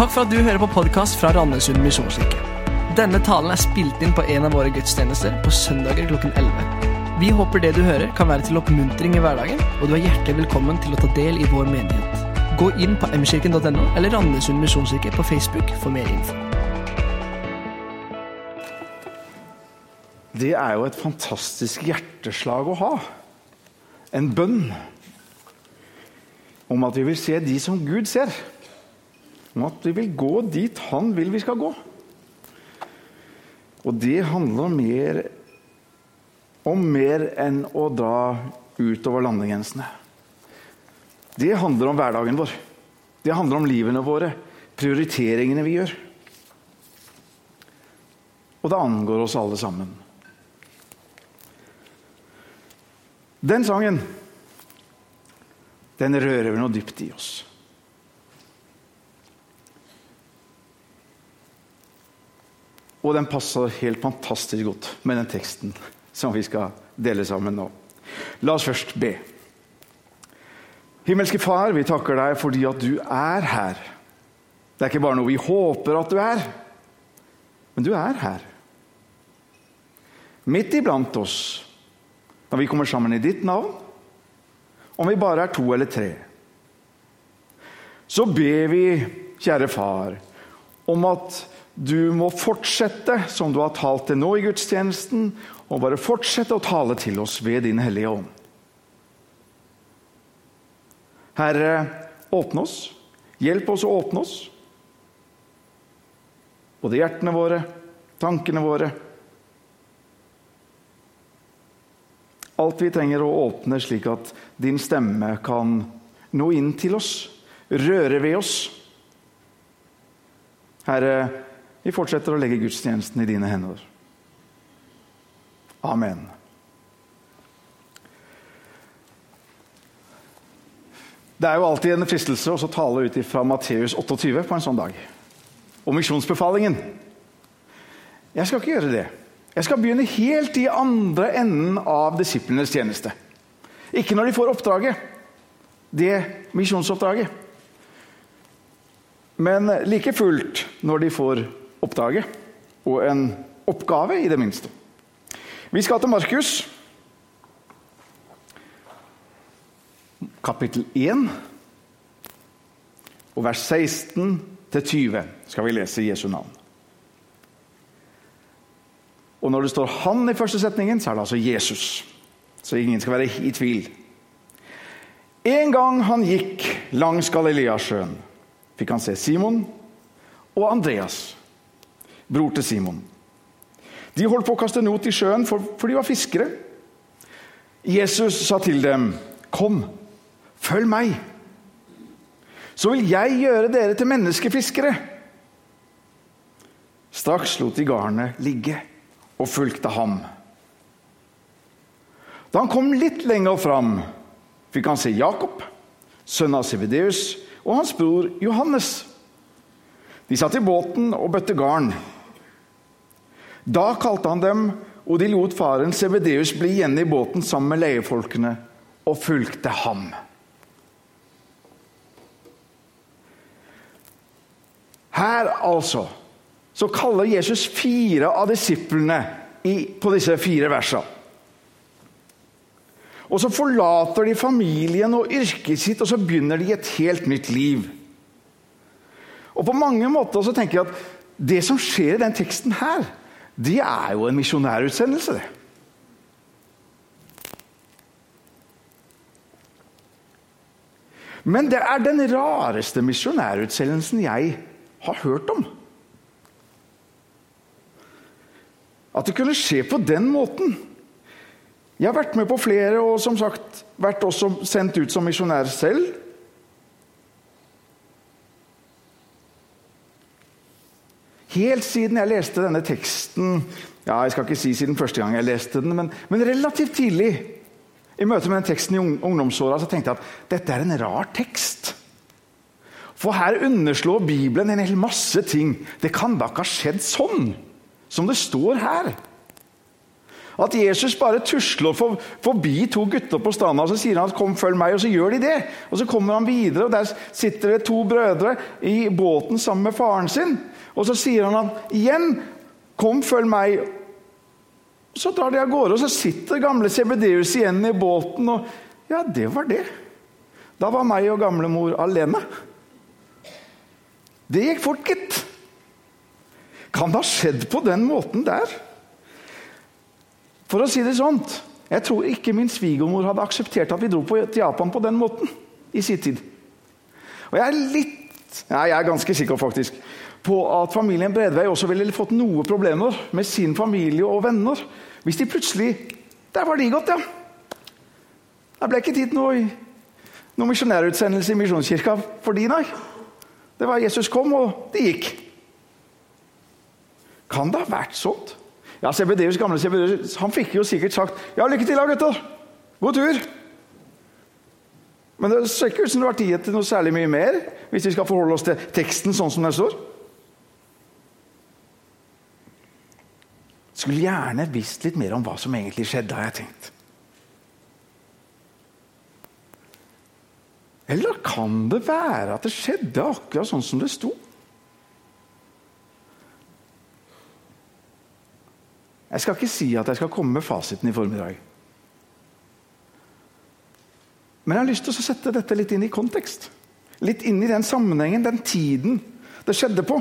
Takk for at du hører på podkast fra Randesund misjonskirke. Denne talen er spilt inn på en av våre gudstjenester på søndager klokken 11. Vi håper det du hører, kan være til oppmuntring i hverdagen, og du er hjertelig velkommen til å ta del i vår menighet. Gå inn på mkirken.no eller Randesund misjonskirke på Facebook for mer info. Det er jo et fantastisk hjerteslag å ha. En bønn om at vi vil se de som Gud ser. Om at vi vil gå dit Han vil vi skal gå. Og det handler mer, om mer enn å dra utover landegrensene. Det handler om hverdagen vår. Det handler om livene våre, prioriteringene vi gjør. Og det angår oss alle sammen. Den sangen, den rører noe dypt i oss. Og den passer helt fantastisk godt med den teksten som vi skal dele sammen nå. La oss først be. Himmelske Far, vi takker deg fordi at du er her. Det er ikke bare noe vi håper at du er, men du er her. Midt iblant oss, når vi kommer sammen i ditt navn, om vi bare er to eller tre. Så ber vi, kjære Far, om at du må fortsette som du har talt til nå i gudstjenesten, og bare fortsette å tale til oss ved Din Hellige Ånd. Herre, åpne oss. Hjelp oss å åpne oss. Både hjertene våre, tankene våre. Alt vi trenger å åpne slik at din stemme kan nå inn til oss, røre ved oss. Herre, vi fortsetter å legge gudstjenesten i dine hender. Amen. Det er jo alltid en fristelse å tale ut fra Matteus 28 på en sånn dag. Og misjonsbefalingen. Jeg skal ikke gjøre det. Jeg skal begynne helt i andre enden av disiplenes tjeneste. Ikke når de får oppdraget. Det misjonsoppdraget. Men like fullt når de får oppdraget. Og en oppgave, i det minste. Vi skal til Markus. Kapittel 1. Og vers 16 til 20 skal vi lese Jesu navn. Og når det står 'han' i første setningen, så er det altså Jesus. Så ingen skal være i tvil. En gang han gikk langs Galileasjøen, fikk han se Simon og Andreas, bror til Simon. De holdt på å kaste not i sjøen, for, for de var fiskere. Jesus sa til dem, 'Kom, følg meg, så vil jeg gjøre dere til menneskefiskere.' Straks lot de garnet ligge og fulgte ham. Da han kom litt lenger fram, fikk han se Jakob, sønn av Sivideus, og hans bror Johannes. De satt i båten og bøtte garn. Da kalte han dem, og de lot faren Sebedeus bli igjen i båten sammen med leiefolkene, og fulgte ham. Her altså så kaller Jesus fire av disiplene i, på disse fire versene. Og så forlater de familien og yrket sitt, og så begynner de et helt nytt liv. Og på mange måter så tenker jeg at det som skjer i den teksten her, det er jo en misjonærutsendelse, det. Men det er den rareste misjonærutsendelsen jeg har hørt om. At det kunne skje på den måten. Jeg har vært med på flere og som sagt vært også sendt ut som misjonær selv. Helt siden jeg leste denne teksten ja, Jeg skal ikke si siden første gang jeg leste den, men, men relativt tidlig i møte med den teksten i ungdomsåra så tenkte jeg at dette er en rar tekst. For her underslår Bibelen en hel masse ting. Det kan da ikke ha skjedd sånn som det står her. At Jesus bare tusler forbi to gutter på stranda og så sier han at 'kom, følg meg', og så gjør de det. Og Så kommer han videre, og der sitter det to brødre i båten sammen med faren sin. Og så sier han at igjen 'kom, følg meg'. Så drar de av gårde, og så sitter gamle Sebedeus igjen i båten. Og ja, det var det. Da var meg og gamlemor alene. Det gikk fort, gitt. Kan det ha skjedd på den måten der? For å si det sånn Jeg tror ikke min svigermor hadde akseptert at vi dro til Japan på den måten i sin tid. Og jeg er litt ja, jeg er ganske sikker faktisk på at familien Bredvei også ville fått noe problemer med sin familie og venner hvis de plutselig Der var de gått, ja. Det ble ikke tid noe, noe misjonærutsendelse i Misjonskirka for de, nei. Det var Jesus kom, og de gikk. Kan det ha vært sånt? Ja, Sebedeus, gamle Sebedeus, han fikk jo sikkert sagt 'Ja, lykke til, da, gutter. God tur.' Men det ser ikke ut som det har vært tid til noe særlig mye mer, hvis vi skal forholde oss til teksten sånn som den står. Skulle gjerne visst litt mer om hva som egentlig skjedde, har jeg tenkt. Eller kan det være at det skjedde akkurat sånn som det sto? Jeg skal ikke si at jeg skal komme med fasiten i formiddag. Men jeg har lyst til å sette dette litt inn i kontekst. Litt inn i den sammenhengen, den tiden det skjedde på.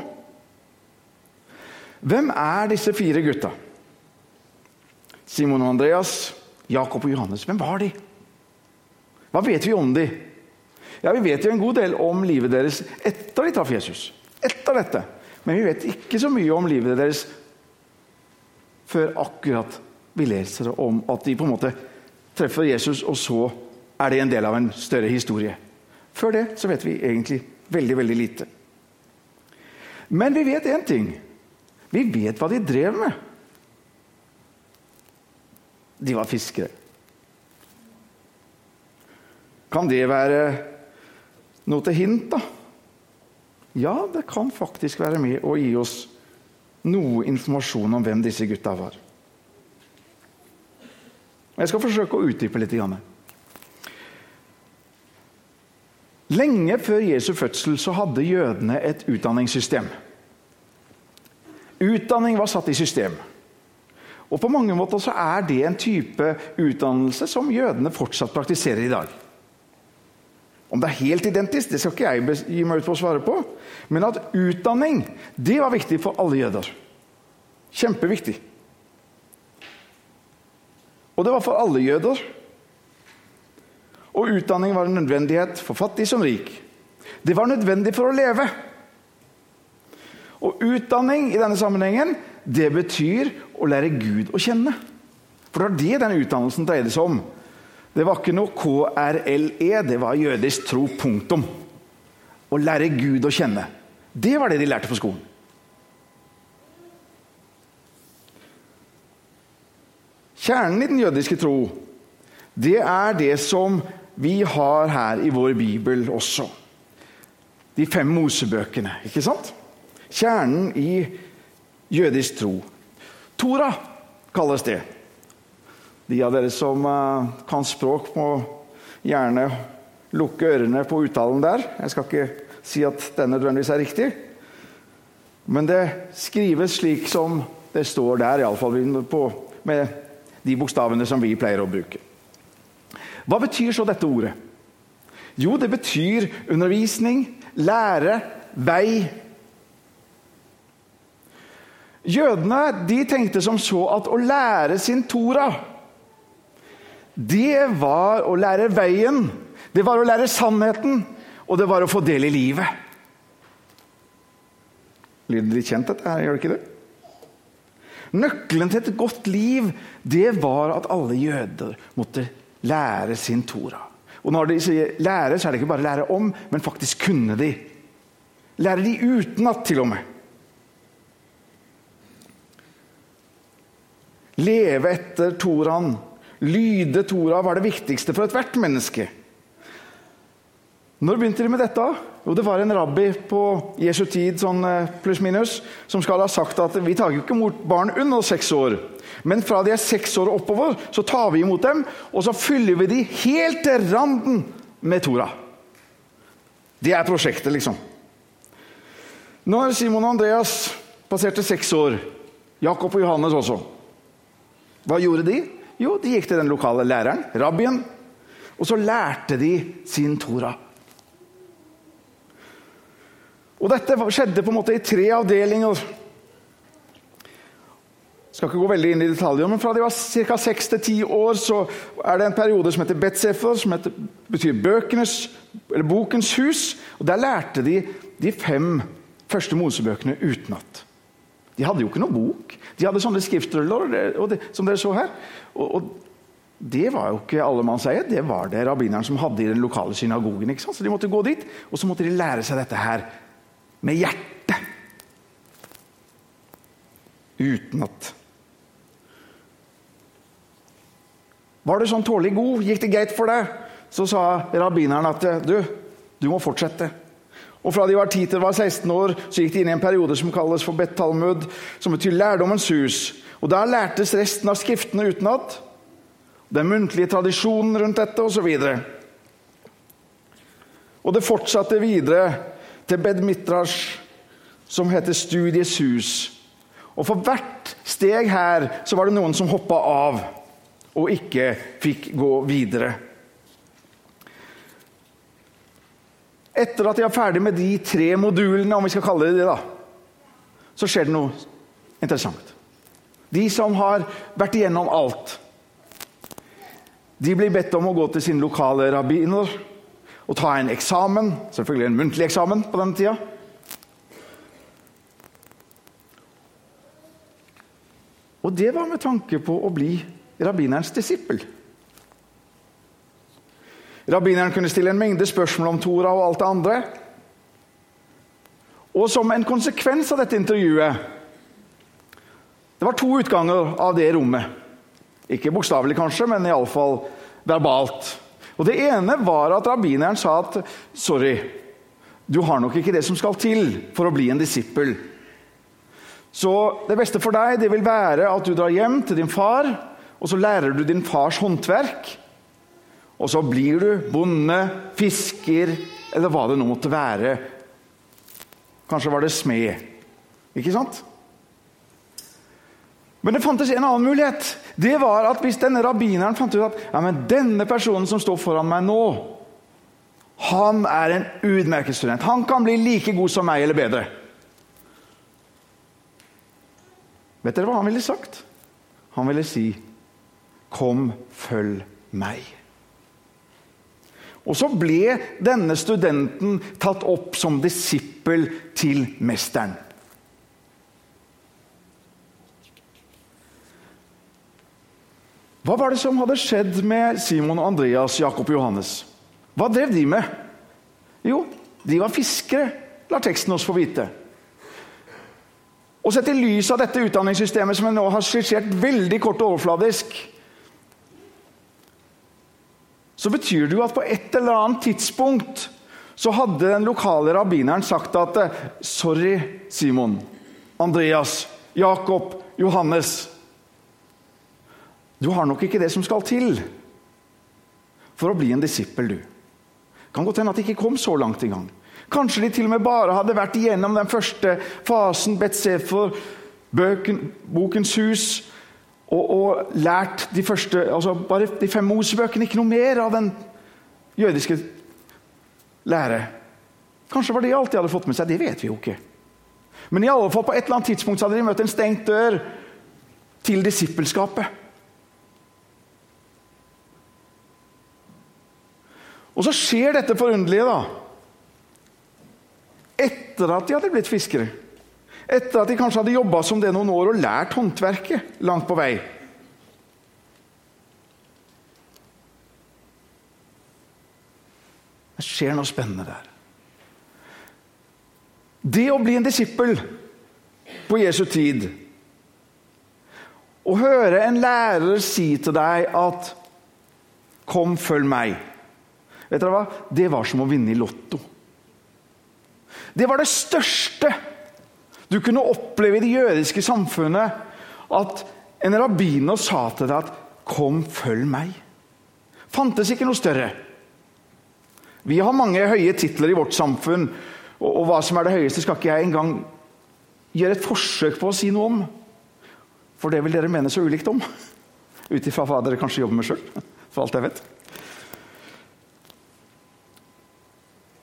Hvem er disse fire gutta? Simon og Andreas, Jakob og Johannes. Hvem var de? Hva vet vi om de? Ja, Vi vet jo en god del om livet deres etter de traff Jesus. Etter dette. Men vi vet ikke så mye om livet deres før akkurat vi leser om at de på en måte treffer Jesus, og så er det en del av en større historie. Før det så vet vi egentlig veldig, veldig lite. Men vi vet én ting. Vi vet hva de drev med. De var fiskere. Kan det være noe til hint, da? Ja, det kan faktisk være med å gi oss noe informasjon om hvem disse gutta var. Jeg skal forsøke å utdype litt. Lenge før Jesu fødsel så hadde jødene et utdanningssystem. Utdanning var satt i system. Og På mange måter så er det en type utdannelse som jødene fortsatt praktiserer i dag. Om det er helt identisk, det skal ikke jeg gi meg ut på å svare på. Men at utdanning det var viktig for alle jøder. Kjempeviktig. Og det var for alle jøder. Og utdanning var en nødvendighet for fattig som rik. Det var nødvendig for å leve. Og utdanning i denne sammenhengen, det betyr å lære Gud å kjenne. For det var det denne utdannelsen dreide seg om. Det var ikke noe KRLE, det var jødisk tro. Punktum. Å lære Gud å kjenne. Det var det de lærte på skolen. Kjernen i den jødiske tro, det er det som vi har her i vår bibel også. De fem Mosebøkene, ikke sant? Kjernen i jødisk tro. Tora kalles det. De av dere som uh, kan språk, må gjerne lukke ørene på uttalen der. Jeg skal ikke si at den nødvendigvis er riktig. Men det skrives slik som det står der, iallfall med de bokstavene som vi pleier å bruke. Hva betyr så dette ordet? Jo, det betyr undervisning, lære, vei. Jødene de tenkte som så at å lære sin Tora det var å lære veien, det var å lære sannheten, og det var å få del i livet. Lyder litt kjent, dette her, gjør det ikke det? Nøkkelen til et godt liv det var at alle jøder måtte lære sin Tora. Og Når de sier lære, så er det ikke bare lære om, men faktisk kunne de. Lære de utenat, til og med. Leve etter Toraen Lyde Tora var det viktigste for ethvert menneske. Når begynte de med dette? Jo, det var en rabbi på Jesu tid, sånn eh, pluss-minus, som skal ha sagt at vi tar jo ikke imot barn under seks år. Men fra de er seks år og oppover, så tar vi imot dem, og så fyller vi de helt til randen med Tora. Det er prosjektet, liksom. Når Simon og Andreas passerte seks år, Jakob og Johannes også, hva gjorde de? Jo, de gikk til den lokale læreren, rabbien, og så lærte de sin Tora. Og dette skjedde på en måte i tre avdelinger. Jeg skal ikke gå veldig inn i detaljer, men Fra de var ca. 6-10 år, så er det en periode som heter Betsefer, som heter, betyr bøkenes, eller Bokens hus. og Der lærte de de fem første Mosebøkene utenat. De hadde jo ikke noe bok. De hadde sånne skriftruller som dere så her. Og, og det var jo ikke allemannseie, det var det rabbineren som hadde i den lokale synagogen. Så de måtte gå dit, og så måtte de lære seg dette her med hjertet. Utenat. Var du sånn tålelig god? Gikk det greit for deg? Så sa rabbineren at du, du må fortsette. Og Fra de var 10 til de var 16 år, så gikk de inn i en periode som kalles for Bet Talmud, som betyr lærdommens hus. Og Der lærtes resten av skriftene utenat. Den muntlige tradisjonen rundt dette osv. Og det fortsatte videre til Bed Midrash, som heter Studies hus. Og For hvert steg her så var det noen som hoppa av og ikke fikk gå videre. Etter at de er ferdig med de tre modulene, om vi skal kalle det det, da, så skjer det noe interessant. De som har vært igjennom alt, de blir bedt om å gå til sin lokale rabbiner og ta en eksamen. Selvfølgelig en muntlig eksamen på denne tida. Og det var med tanke på å bli rabbinerens disippel. Rabbineren kunne stille en mengde spørsmål om Tora og alt det andre. Og som en konsekvens av dette intervjuet Det var to utganger av det rommet. Ikke bokstavelig, kanskje, men iallfall verbalt. Og Det ene var at rabbineren sa at sorry, du har nok ikke det som skal til for å bli en disippel. Så det beste for deg det vil være at du drar hjem til din far, og så lærer du din fars håndverk. Og så blir du bonde, fisker, eller hva det nå måtte være. Kanskje var det smed. Ikke sant? Men det fantes en annen mulighet. Det var at Hvis denne rabbineren fant ut at ja, men denne personen som står foran meg nå, han er en utmerket student. Han kan bli like god som meg, eller bedre. Vet dere hva han ville sagt? Han ville si, 'Kom, følg meg'. Og så ble denne studenten tatt opp som disippel til mesteren. Hva var det som hadde skjedd med Simon Andreas, Jakob og Johannes? Hva drev de med? Jo, de var fiskere, lar teksten oss få vite. Og Sett i lys av dette utdanningssystemet som jeg nå har skissert veldig kort og overfladisk, så betyr det jo at på et eller annet tidspunkt så hadde den lokale rabbineren sagt at Sorry, Simon, Andreas, Jakob, Johannes. Du har nok ikke det som skal til for å bli en disippel, du. Kan godt hende at de ikke kom så langt engang. Kanskje de til og med bare hadde vært igjennom den første fasen, Betsefer, Bokens hus, og, og, lært de første, altså bare de fem Mosebøkene, ikke noe mer av den jødiske lære. Kanskje var det alt de hadde fått med seg, det vet vi jo ikke. Men i alle fall på et eller annet tidspunkt hadde de møtt en stengt dør til disippelskapet. Og så skjer dette forunderlige, da. Etter at de hadde blitt fiskere. Etter at de kanskje hadde jobba som det noen år og lært håndverket langt på vei. Det skjer noe spennende der. Det å bli en disippel på Jesu tid Å høre en lærer si til deg at 'Kom, følg meg'. Vet dere hva? Det var som å vinne i Lotto. Det var det største du kunne oppleve i det jødiske samfunnet. At en rabbiner sa til deg at 'kom, følg meg'. Fantes ikke noe større. Vi har mange høye titler i vårt samfunn, og, og hva som er det høyeste, skal ikke jeg engang gjøre et forsøk på å si noe om. For det vil dere mene så ulikt om. Ut ifra hva dere kanskje jobber med sjøl, for alt jeg vet.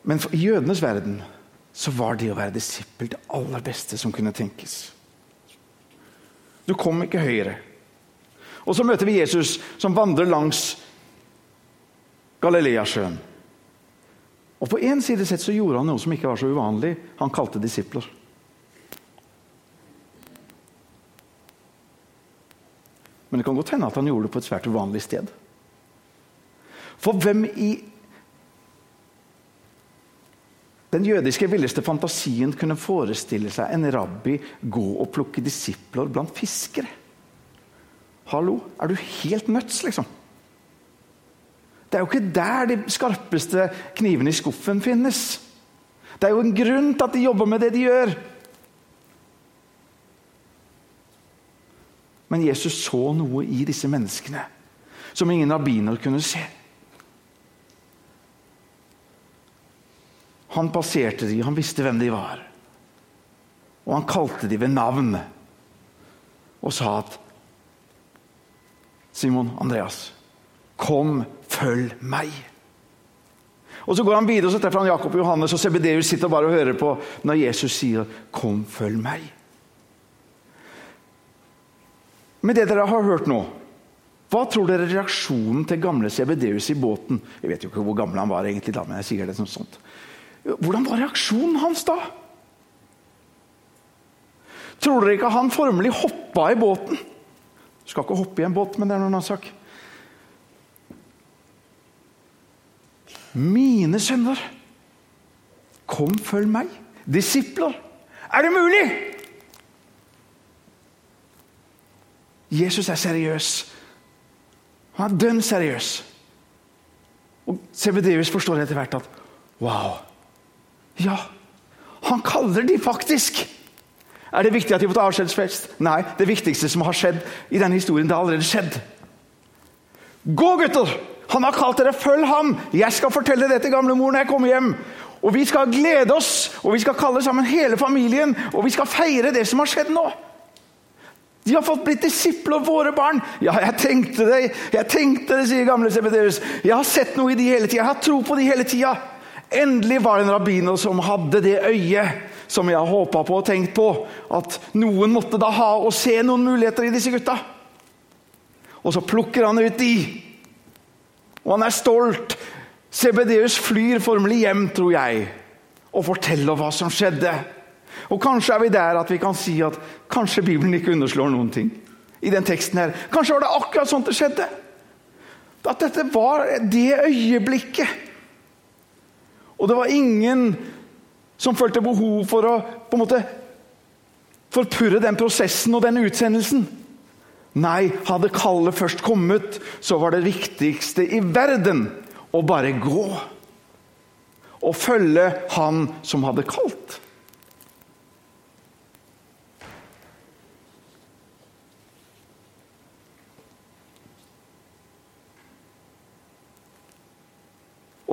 Men i jødenes verden så var det å være disippel det aller beste som kunne tenkes. Du kom ikke høyere. Og så møter vi Jesus som vandrer langs Galileasjøen. Og På én side sett så gjorde han noe som ikke var så uvanlig. Han kalte disipler. Men det kan godt hende at han gjorde det på et svært uvanlig sted. For hvem i den jødiske villeste fantasien kunne forestille seg en rabbi gå og plukke disipler blant fiskere? Hallo, er du helt nødt, liksom? Det er jo ikke der de skarpeste knivene i skuffen finnes. Det er jo en grunn til at de jobber med det de gjør. Men Jesus så noe i disse menneskene som ingen rabbiner kunne se. Han passerte dem, han visste hvem de var. Og han kalte dem ved navn og sa at Simon Andreas, kom, følg meg. Og Så går han videre og så treffer han Jakob og Johannes, og Sebedeus sitter bare og hører på når Jesus sier 'Kom, følg meg'. Med det dere har hørt nå, hva tror dere reaksjonen til gamle Sebedeus i båten Jeg vet jo ikke hvor gammel han var, egentlig da, men jeg sier det som sånt. Hvordan var reaksjonen hans da? Tror dere ikke han formelig hoppa i båten? Du skal ikke hoppe i en båt, men det er noen annen sak. Mine sønner, kom, følg meg. Disipler. Er det mulig? Jesus er seriøs. Han er dønn seriøs. Og Sebedeus forstår etter hvert at wow. Ja, han kaller de faktisk. Er det viktig at de får ta avskjedsfest? Nei, det viktigste som har skjedd i denne historien, det har allerede skjedd. Gå, gutter! Han har kalt dere 'følg ham'. Jeg skal fortelle det til gamlemor når jeg kommer hjem. Og vi skal glede oss, og vi skal kalle sammen hele familien, og vi skal feire det som har skjedd nå. De har fått blitt disipler, våre barn. Ja, jeg tenkte det, jeg tenkte det, sier gamle Sebedeus. Jeg har sett noe i de hele tida. Jeg har tro på de hele tida. Endelig var det en rabbiner som hadde det øyet som jeg har håpa på og tenkt på. At noen måtte da ha og se noen muligheter i disse gutta. Og så plukker han ut de og han er stolt. Sebedeus flyr formelig hjem, tror jeg, og forteller hva som skjedde. Og Kanskje er vi der at vi kan si at kanskje Bibelen ikke underslår noen ting. i den teksten her. Kanskje var det akkurat sånn det skjedde. At dette var det øyeblikket. Og det var ingen som følte behov for å på en måte forpurre den prosessen og den utsendelsen. Nei, hadde kallet først kommet, så var det viktigste i verden å bare gå. Og følge han som hadde kalt.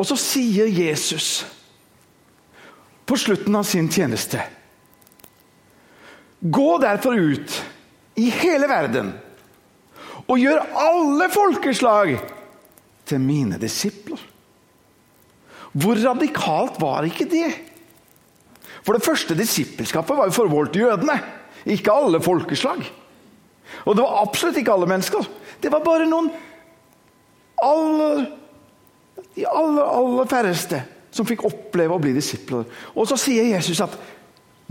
Og så sier Jesus på slutten av sin tjeneste Gå derfor ut i hele verden og gjør alle folkeslag til mine disipler. Hvor radikalt var ikke det? For det første disippelskapet var jo forbeholdt jødene, ikke alle folkeslag. Og det var absolutt ikke alle mennesker. Det var bare noen aller, de aller, aller færreste som fikk oppleve å bli disipler. Og så sier Jesus at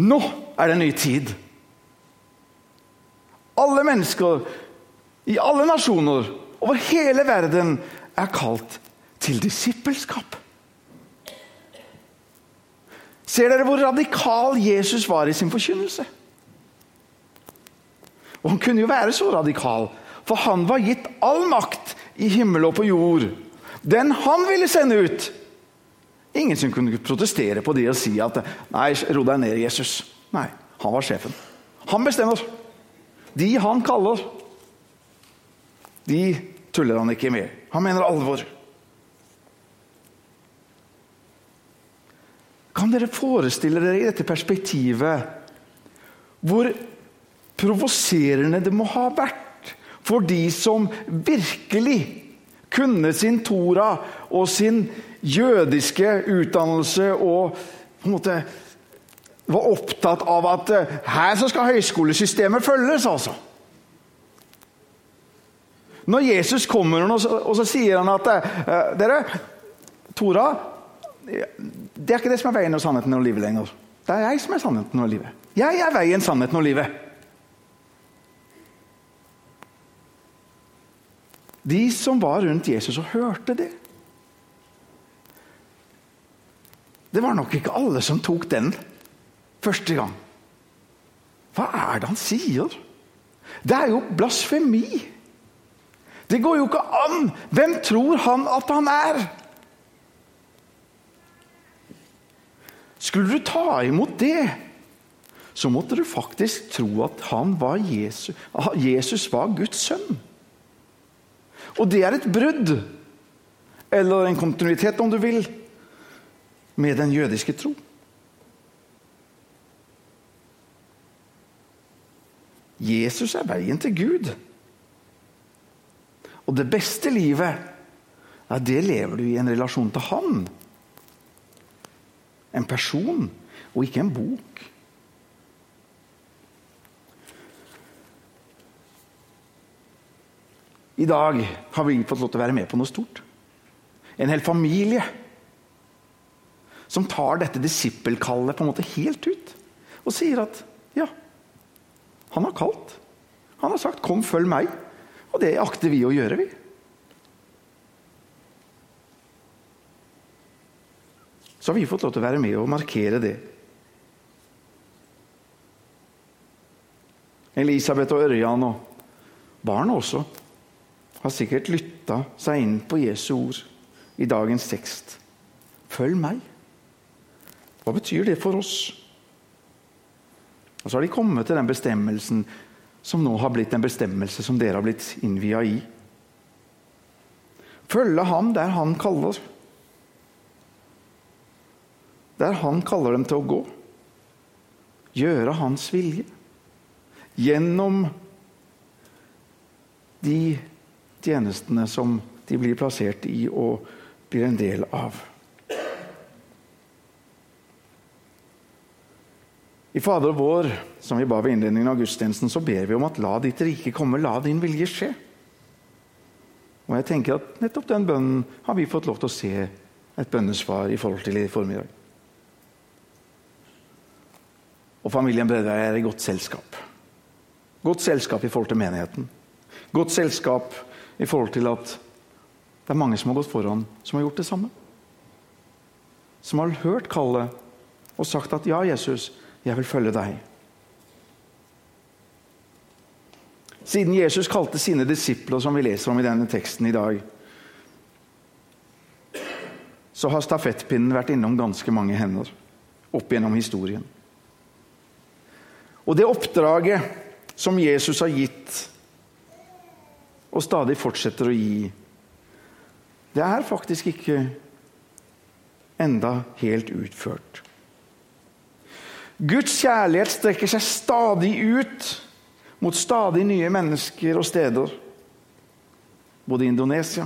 nå er det en ny tid. Alle mennesker i alle nasjoner over hele verden er kalt til disippelskap. Ser dere hvor radikal Jesus var i sin forkynnelse? Og Han kunne jo være så radikal, for han var gitt all makt i himmel og på jord. Den han ville sende ut, Ingen som kunne protestere på det og si at nei, ro deg ned, Jesus. Nei, han var sjefen. Han bestemmer. De han kaller, de tuller han ikke med. Han mener alvor. Kan dere forestille dere i dette perspektivet hvor provoserende det må ha vært for de som virkelig kunne sin Tora og sin jødiske utdannelse og på en måte var opptatt av at eh, her så skal høyskolesystemet følges, altså. Når Jesus kommer og så, og så sier han at uh, dere, Tora Det er ikke det som er veien og sannheten og livet lenger. Det er jeg som er sannheten og livet. Jeg er veien, sannheten og livet. De som var rundt Jesus og hørte det Det var nok ikke alle som tok den første gang. Hva er det han sier? Det er jo blasfemi. Det går jo ikke an! Hvem tror han at han er? Skulle du ta imot det, så måtte du faktisk tro at han var Jesus, Jesus var Guds sønn. Og det er et brudd, eller en kontinuitet, om du vil, med den jødiske tro. Jesus er veien til Gud. Og det beste livet, ja, det lever du i en relasjon til Han. En person, og ikke en bok. I dag har vi fått lov til å være med på noe stort. En hel familie som tar dette disippelkallet på en måte helt ut. Og sier at ja, han har kalt. Han har sagt 'kom, følg meg'. Og det akter vi å gjøre, vi. Så har vi fått lov til å være med og markere det. Elisabeth og Ørjan og barna også har sikkert lytta seg inn på Jesu ord i dagens tekst. Følg meg. Hva betyr det for oss? Og Så har de kommet til den bestemmelsen som nå har blitt en bestemmelse som dere har blitt innvia i. Følge ham der han kaller. Der han kaller dem til å gå. Gjøre hans vilje. Gjennom de tjenestene som de blir plassert i og blir en del av. I Fader vår, som vi ba ved innledningen av gudstjenesten, så ber vi om at la ditt rike komme, la din vilje skje. Og jeg tenker at Nettopp den bønnen har vi fått lov til å se et bønnesvar i forhold til i formiddag. Og familien Bredvei er i godt selskap. Godt selskap i forhold til menigheten. Godt selskap i forhold til at det er mange som har gått foran, som har gjort det samme. Som har hørt kallet og sagt at 'ja, Jesus, jeg vil følge deg'. Siden Jesus kalte sine disipler, som vi leser om i denne teksten i dag, så har stafettpinnen vært innom ganske mange hender opp gjennom historien. Og det oppdraget som Jesus har gitt og stadig fortsetter å gi. Det er faktisk ikke enda helt utført. Guds kjærlighet strekker seg stadig ut mot stadig nye mennesker og steder. Både i Indonesia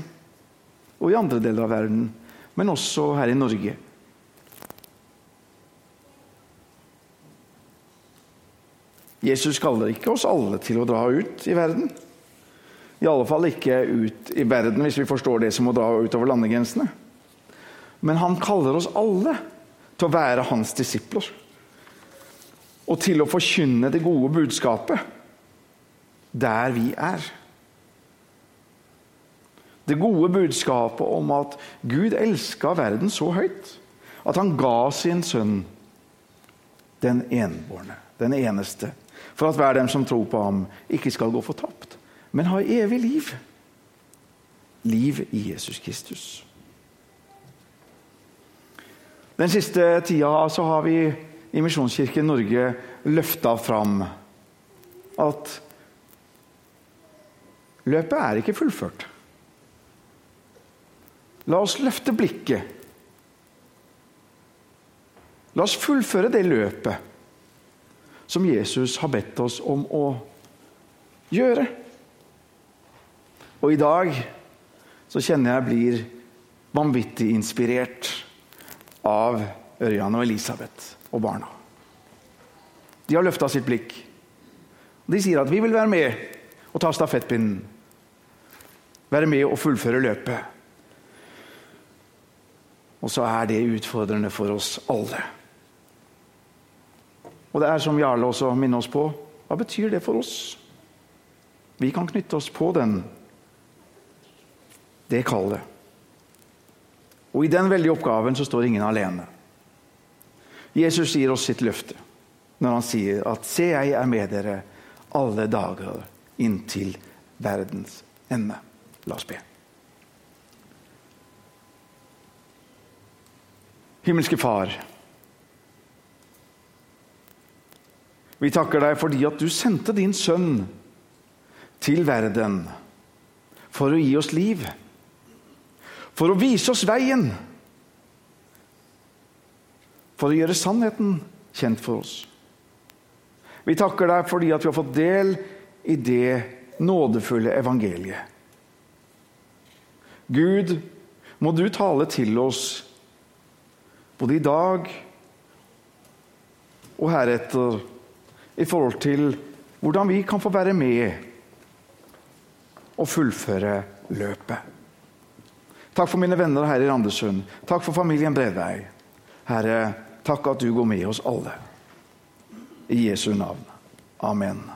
og i andre deler av verden, men også her i Norge. Jesus kaller ikke oss alle til å dra ut i verden. I alle fall ikke ut i verden, hvis vi forstår det som å dra utover landegrensene. Men han kaller oss alle til å være hans disipler. Og til å forkynne det gode budskapet der vi er. Det gode budskapet om at Gud elska verden så høyt at han ga sin sønn, den enbårne, den eneste, for at hver dem som tror på ham, ikke skal gå fortapt, men har evig liv. Liv i Jesus Kristus. Den siste tida så har vi i Misjonskirken Norge løfta fram at løpet er ikke fullført. La oss løfte blikket. La oss fullføre det løpet som Jesus har bedt oss om å gjøre. Og i dag så kjenner jeg blir vanvittig inspirert av Ørjan og Elisabeth og barna. De har løfta sitt blikk. De sier at vi vil være med og ta stafettpinnen. Være med og fullføre løpet. Og så er det utfordrende for oss alle. Og det er som Jarle også minner oss på hva betyr det for oss? Vi kan knytte oss på den, det kallet. Og i den veldige oppgaven så står ingen alene. Jesus gir oss sitt løfte når han sier at 'Se, jeg er med dere alle dager inntil verdens ende'. La oss be. Himmelske Far. Vi takker deg fordi at du sendte din sønn til verden for å gi oss liv. For å vise oss veien. For å gjøre sannheten kjent for oss. Vi takker deg fordi at vi har fått del i det nådefulle evangeliet. Gud, må du tale til oss både i dag og heretter i forhold til hvordan vi kan få være med og fullføre løpet. Takk for mine venner her i Randesund. Takk for familien Bredvei. Herre, takk at du går med oss alle. I Jesu navn. Amen.